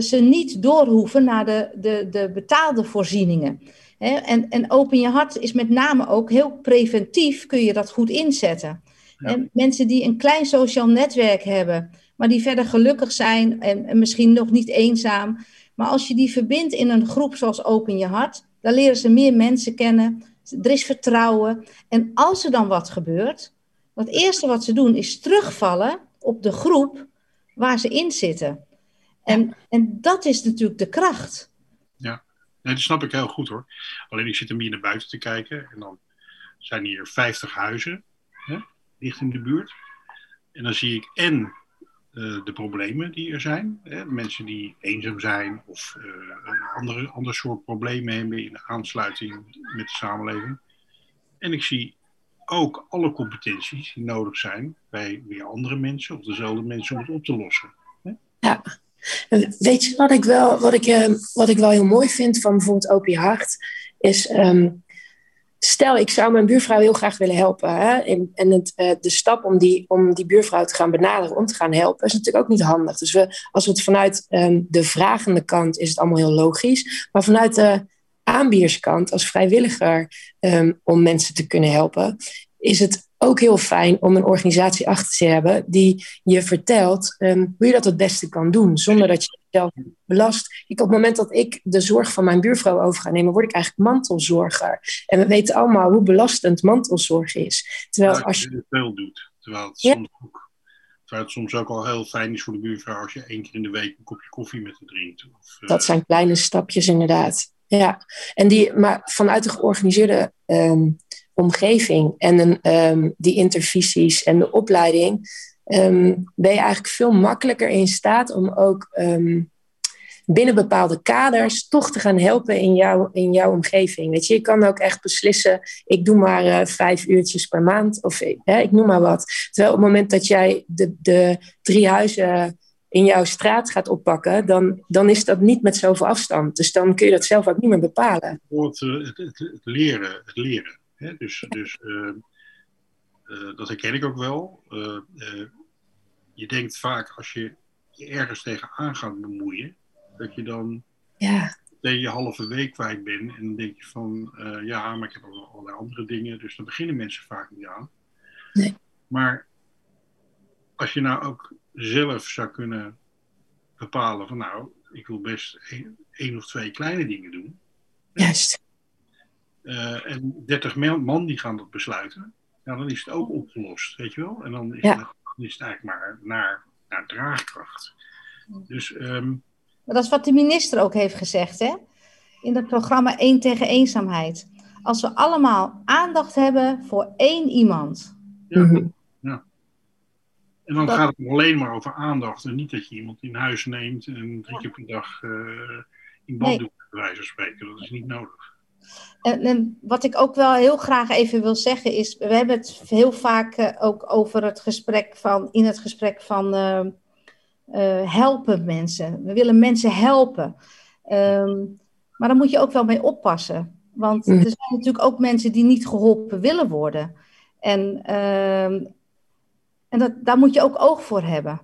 ze niet doorhoeven naar de, de, de betaalde voorzieningen. En, en Open Je Hart is met name ook heel preventief, kun je dat goed inzetten. En mensen die een klein sociaal netwerk hebben, maar die verder gelukkig zijn en, en, misschien nog niet eenzaam. Maar als je die verbindt in een groep zoals Open Je Hart, dan leren ze meer mensen kennen. Er is vertrouwen. En als er dan wat gebeurt, het eerste wat ze doen is terugvallen op de groep waar ze in zitten. En, en dat is natuurlijk de kracht. Ja, nee, dat snap ik heel goed hoor. Alleen ik zit er hier naar buiten te kijken en dan zijn hier 50 huizen. Hè? dicht in de buurt. En dan zie ik en uh, de problemen die er zijn. Hè? Mensen die eenzaam zijn of uh, een andere, ander soort problemen hebben in de aansluiting met de samenleving. En ik zie ook alle competenties die nodig zijn bij weer andere mensen of dezelfde mensen om het op te lossen. Hè? Ja. Weet je wat ik wel, wat ik, uh, wat ik wel heel mooi vind van bijvoorbeeld Opie Hart? Is um, stel, ik zou mijn buurvrouw heel graag willen helpen. Hè? En, en het, uh, de stap om die, om die buurvrouw te gaan benaderen, om te gaan helpen, is natuurlijk ook niet handig. Dus we, als we het vanuit um, de vragende kant is het allemaal heel logisch. Maar vanuit de aanbierskant, als vrijwilliger um, om mensen te kunnen helpen, is het ook heel fijn om een organisatie achter te hebben die je vertelt um, hoe je dat het beste kan doen, zonder dat je jezelf belast. Ik, op het moment dat ik de zorg van mijn buurvrouw over ga nemen, word ik eigenlijk mantelzorger. En we weten allemaal hoe belastend mantelzorg is. Terwijl ja, als je veel doet, terwijl het, ja. soms ook, terwijl het soms ook al heel fijn is voor de buurvrouw als je één keer in de week een kopje koffie met haar drinkt. Of, uh... Dat zijn kleine stapjes inderdaad. Ja, en die, maar vanuit de georganiseerde um, omgeving en een, um, die intervisies en de opleiding, um, ben je eigenlijk veel makkelijker in staat om ook binnen bepaalde kaders toch te gaan helpen in, jou, in jouw omgeving. Weet je, je kan ook echt beslissen, ik doe maar uh, vijf uurtjes per maand of hè, ik noem maar wat. Terwijl op het moment dat jij de, de drie huizen in jouw straat gaat oppakken, dan, dan is dat niet met zoveel afstand. Dus dan kun je dat zelf ook niet meer bepalen. Het, het, het, het leren, het leren. Hè? Dus, dus uh, uh, dat herken ik ook wel. Uh, je denkt vaak als je je ergens tegenaan gaat bemoeien, dat je dan ja. je halve week kwijt bent. En dan denk je van, ja, maar ik heb al allerlei andere dingen. Dus dan beginnen mensen vaak niet aan. Nee. Maar als je nou ook zelf zou kunnen bepalen van nou, ik wil best één, of twee kleine dingen doen. Juist. Uh, en 30 man die gaan dat besluiten. Ja, dan is het ook opgelost, weet je wel. En dan is, Ja. het, dan is het eigenlijk maar naar, naar draagkracht. Dus ehm, Maar dat is wat de minister ook heeft gezegd, hè? In het programma 1 tegen eenzaamheid. Als we allemaal aandacht hebben voor één iemand. ja, Mhm. En dan Dat- gaat het alleen maar over aandacht. En niet dat je iemand in huis neemt en drie keer per dag eh, in band Nee. doet, bij wijze van spreken. Dat is niet nodig. En, en wat ik ook wel heel graag even wil zeggen is, we hebben het heel vaak eh, ook over het gesprek van, in het gesprek van eh, eh, helpen mensen. We willen mensen helpen. Ehm, maar daar moet je ook wel mee oppassen. Want Mhm. er zijn natuurlijk ook mensen die niet geholpen willen worden. En, ehm, en dat, daar moet je ook oog voor hebben.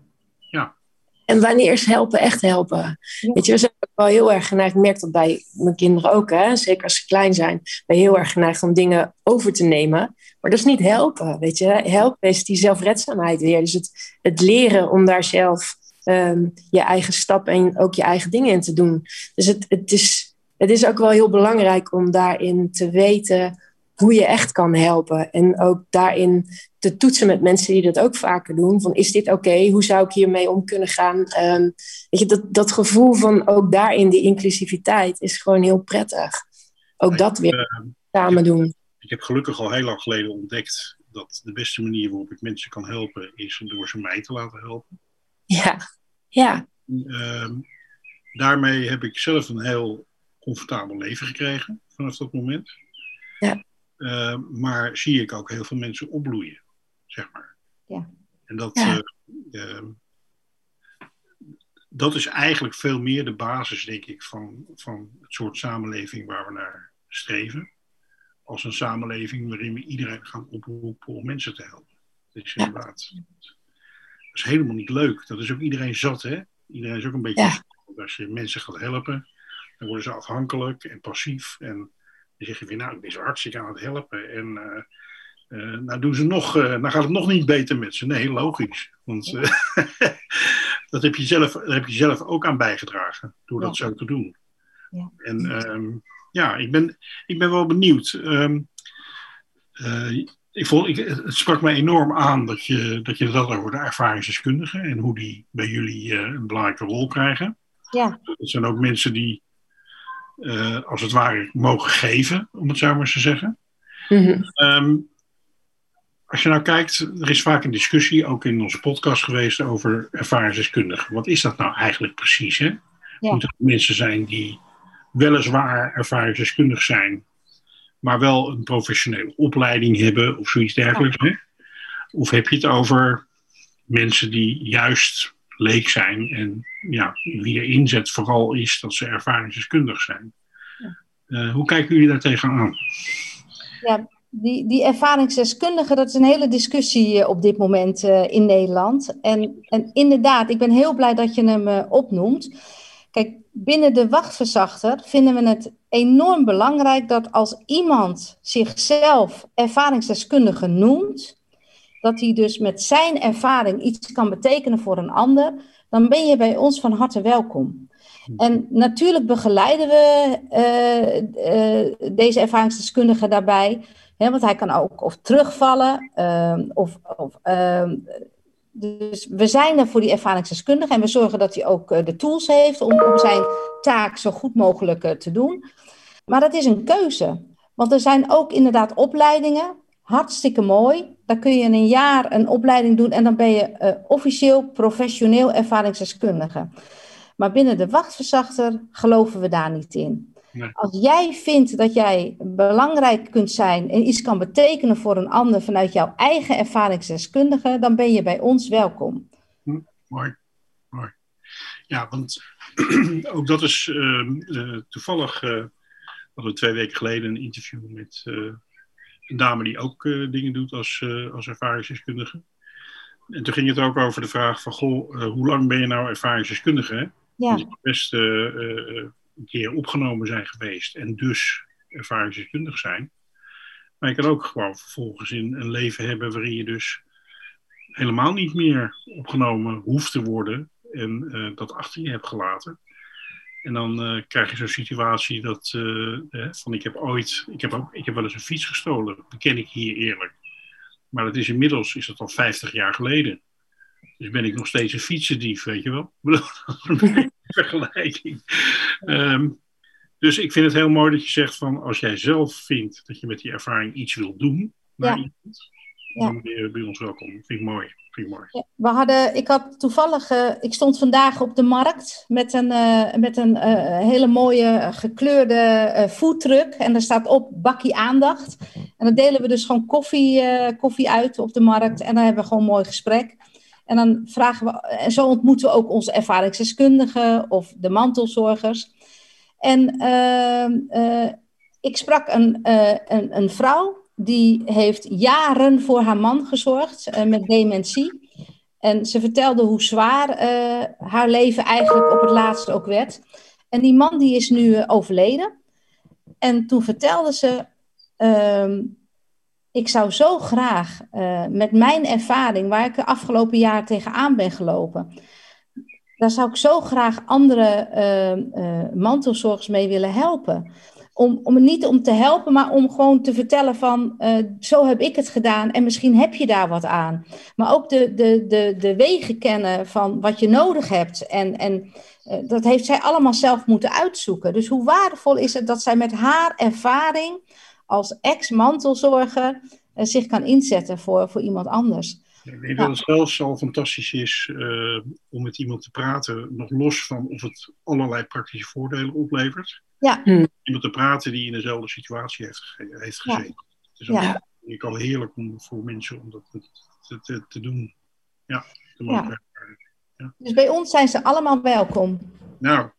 En wanneer is helpen echt helpen? Ja. Weet je, we zijn ook wel heel erg geneigd, ik merk dat bij mijn kinderen ook, hè? zeker als ze klein zijn, ben je heel erg geneigd om dingen over te nemen. Maar dat is niet helpen, weet je. Helpen is die zelfredzaamheid weer. Dus het, het leren om daar zelf ehm, je eigen stap en ook je eigen dingen in te doen. Dus het, het, is, het is ook wel heel belangrijk om daarin te weten hoe je echt kan helpen. En ook daarin te toetsen met mensen die dat ook vaker doen. Van is dit oké? Hoe zou ik hiermee om kunnen gaan? Ehm, weet je, dat, dat gevoel van ook daarin die inclusiviteit is gewoon heel prettig. Ook dat weer samen doen. Ik heb gelukkig al heel lang geleden ontdekt dat de beste manier waarop ik mensen kan helpen is door ze mij te laten helpen. Ja, ja, Ehm, daarmee heb ik zelf een heel comfortabel leven gekregen vanaf dat moment. Ja. Ehm, maar zie ik ook heel veel mensen opbloeien, zeg maar. Ja. En dat, Ja. eh, ehm, dat is eigenlijk veel meer de basis, denk ik, van, van het soort samenleving waar we naar streven. Als een samenleving waarin we iedereen gaan oproepen om mensen te helpen. Dat is Ja. inderdaad. Dat is helemaal niet leuk. Dat is ook iedereen zat, hè? Iedereen is ook een beetje. Ja. Als je mensen gaat helpen, dan worden ze afhankelijk en passief. En dan zeg je weer, nou, ik ben zo hartstikke aan het helpen. En eh, eh, nou doen ze nog, eh, nou gaat het nog niet beter met ze. Nee, logisch. Want dat heb je, zelf, daar heb je zelf ook aan bijgedragen door dat zo te doen. Ja. En ehm, ja, ik ben, ik ben wel benieuwd. Ehm, eh, ik vond, ik, het sprak mij enorm aan dat je, dat je had over de ervaringsdeskundigen en hoe die bij jullie een belangrijke rol krijgen. Ja. Het zijn ook mensen die, eh, als het ware, mogen geven, om het zo maar eens te zeggen. Mhm. Ehm, als je nou kijkt, er is vaak een discussie, ook in onze podcast geweest, over ervaringsdeskundigen. Wat is dat nou eigenlijk precies? Hè? Ja. Moeten het mensen zijn die weliswaar ervaringsdeskundig zijn, maar wel een professionele opleiding hebben of zoiets dergelijks? Hè? Of heb je het over mensen die juist leek zijn en ja, wie de inzet vooral is dat ze ervaringsdeskundig zijn? Eh, hoe kijken jullie daar tegenaan? Ja, die, die ervaringsdeskundigen, dat is een hele discussie eh, op dit moment eh, in Nederland. En, en inderdaad, ik ben heel blij dat je hem opnoemt. Kijk, binnen de wachtverzachter vinden we het enorm belangrijk dat als iemand zichzelf ervaringsdeskundige noemt, dat hij dus met zijn ervaring iets kan betekenen voor een ander, dan ben je bij ons van harte welkom. En natuurlijk begeleiden we eh, eh, deze ervaringsdeskundige daarbij. Hè, want hij kan ook of terugvallen. ehm, of, of, ehm, dus we zijn er voor die ervaringsdeskundige. En we zorgen dat hij ook eh, de tools heeft om, om zijn taak zo goed mogelijk te doen. Maar dat is een keuze. Want er zijn ook inderdaad opleidingen. Hartstikke mooi. Daar kun je in een jaar een opleiding doen. En dan ben je eh, officieel professioneel ervaringsdeskundige. Maar binnen de wachtverzachter geloven we daar niet in. Nee. Als jij vindt dat jij belangrijk kunt zijn en iets kan betekenen voor een ander vanuit jouw eigen ervaringsdeskundige, dan ben je bij ons welkom. Mooi. Ja, want ook dat is ehm, eh, toevallig. hadden we twee weken geleden een interview met een dame die ook eh, dingen doet als, eh, als ervaringsdeskundige. En toen ging het ook over de vraag van, goh, eh, hoe lang ben je nou ervaringsdeskundige? Hè? Ja, Je moet best een keer opgenomen zijn geweest en dus ervaringsdeskundig zijn. Maar je kan ook gewoon vervolgens in een leven hebben waarin je dus helemaal niet meer opgenomen hoeft te worden en dat achter je hebt gelaten. En dan eh, krijg je zo'n situatie dat, eh, hè, van ik heb ooit, ik heb, ook, ik heb wel eens een fiets gestolen, beken ik hier eerlijk. Maar dat is inmiddels, is dat al 50 jaar geleden. Dus ben ik nog steeds een fietsendief, weet je wel? Dat vergelijking. Ehm, dus ik vind het heel mooi dat je zegt van als jij zelf vindt dat je met die ervaring iets wil doen naar Ja. iemand, dan ben je bij ons welkom. Mooi. Vind ik mooi. We hadden, ik had toevallig, eh, ik stond vandaag op de markt met een, eh, met een eh, hele mooie gekleurde foodtruck. En daar staat op bakkie aandacht. En dan delen we dus gewoon koffie, koffie uit op de markt. En dan hebben we gewoon een mooi gesprek. En dan vragen we, en zo ontmoeten we ook onze ervaringsdeskundigen of de mantelzorgers. En ehm, eh, ik sprak een, een, een vrouw die heeft jaren voor haar man gezorgd eh, met dementie. En ze vertelde hoe zwaar eh, haar leven eigenlijk op het laatst ook werd. En die man die is nu eh, overleden. En toen vertelde ze, ehm, ik zou zo graag met mijn ervaring, waar ik de afgelopen jaar tegenaan ben gelopen, daar zou ik zo graag andere mantelzorgers mee willen helpen. Om, om niet om te helpen, maar om gewoon te vertellen van eh, zo heb ik het gedaan en misschien heb je daar wat aan. Maar ook de, de, de, de wegen kennen van wat je nodig hebt. En, en eh, dat heeft zij allemaal zelf moeten uitzoeken. Dus hoe waardevol is het dat zij met haar ervaring als ex-mantelzorger eh, zich kan inzetten voor, voor iemand anders. Ik denk Ja. dat het zelfs al fantastisch is eh, om met iemand te praten, nog los van of het allerlei praktische voordelen oplevert. Ja. Hmm. Iemand te praten die in dezelfde situatie heeft, heeft Ja. gezeten. Het is ook Ja. ik al heerlijk om voor mensen om dat te, te, doen. Ja, te Ja. Dus bij ons zijn ze allemaal welkom. Nou,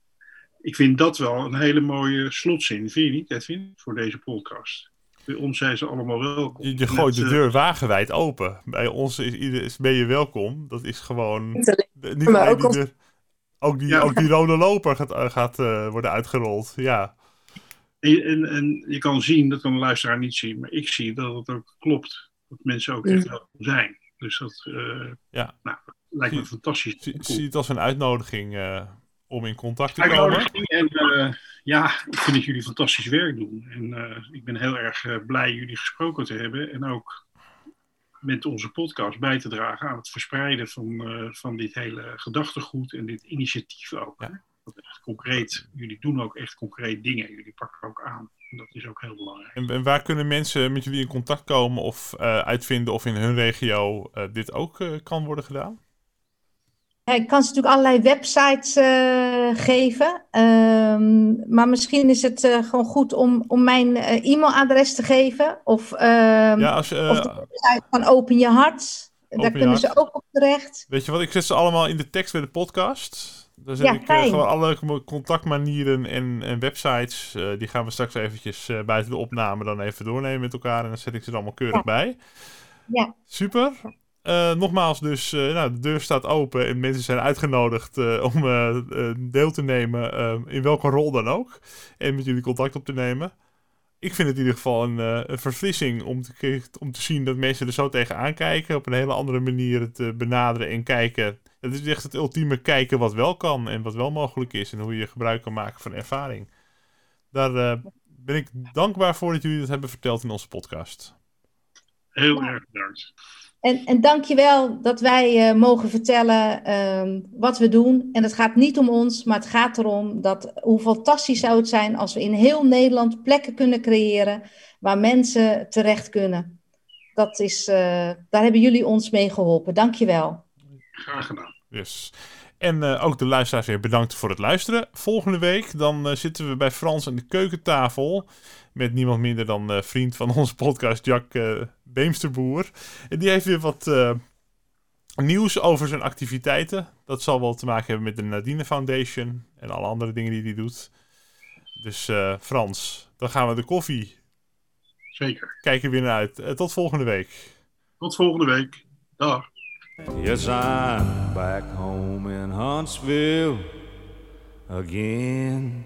ik vind dat wel een hele mooie slotzin, vind je niet, Edwin, voor deze podcast. Bij ons zijn ze allemaal welkom. Je, je gooit de eh, deur wagenwijd open. Bij ons is, ieder- is, ben je welkom. Dat is gewoon... Niet Niet Maar ook die deur- ook die, Ja. ook die rode loper gaat, eh, gaat eh, worden uitgerold. Ja. En, en, en je kan zien, dat kan de luisteraar niet zien, maar ik zie dat het ook klopt. Dat mensen ook echt Mm. welkom zijn. Dus dat eh, Ja. nou, lijkt me Zie- fantastisch. Zie, Cool. zie het als een uitnodiging eh, om in contact te komen. En eh, ja, ik vind dat jullie fantastisch werk doen. En eh, ik ben heel erg eh, blij jullie gesproken te hebben. En ook met onze podcast bij te dragen aan het verspreiden van, van dit hele gedachtegoed en dit initiatief ook. Ja. Dat echt concreet, jullie doen ook echt concreet dingen. Jullie pakken ook aan. En dat is ook heel belangrijk. En, en waar kunnen mensen met jullie in contact komen of uitvinden of in hun regio dit ook kan worden gedaan? Ja, Ik kan ze natuurlijk allerlei websites eh, geven. Ehm, maar misschien is het eh, gewoon goed om, om mijn eh, e-mailadres te geven. Of, ehm, Ja, als, of de website van Open Je Hart. Daar Je kunnen Hart. ze ook op terecht. Weet je wat, ik zet ze allemaal in de tekst bij de podcast. Daar zet Ja, ik gewoon alle contactmanieren en, en websites. die gaan we straks eventjes buiten de opname dan even doornemen met elkaar. En dan zet ik ze er allemaal keurig Ja. bij. Ja. Super. Eh, nogmaals, dus eh, nou, de deur staat open en mensen zijn uitgenodigd eh, om deel te nemen in welke rol dan ook. En met jullie contact op te nemen. Ik vind het in ieder geval een, eh, een verfrissing om te, om te zien dat mensen er zo tegenaan kijken. Op een hele andere manier het benaderen en kijken. Het is echt het ultieme kijken wat wel kan en wat wel mogelijk is. En hoe je gebruik kan maken van ervaring. Daar eh, ben ik dankbaar voor dat jullie dat hebben verteld in onze podcast. Heel erg bedankt. En, en dank je wel dat wij eh, mogen vertellen ehm, wat we doen. En het gaat niet om ons, maar het gaat erom dat hoe fantastisch zou het zijn als we in heel Nederland plekken kunnen creëren waar mensen terecht kunnen. Dat is, eh, daar hebben jullie ons mee geholpen. Dank je wel. Graag gedaan. Yes. En eh, ook de luisteraars weer bedankt voor het luisteren. Volgende week dan zitten we bij Frans aan de keukentafel. Met niemand minder dan eh, vriend van onze podcast, Jack eh, Beemsterboer. En die heeft weer wat, eh, nieuws over zijn activiteiten. Dat zal wel te maken hebben met de Nadine Foundation en alle andere dingen die hij doet. Dus eh, Frans, dan gaan we de koffie. Zeker. Kijken weer naar uit. Eh, tot volgende week. Tot volgende week. Dag. Yes, I'm back home in Huntsville again.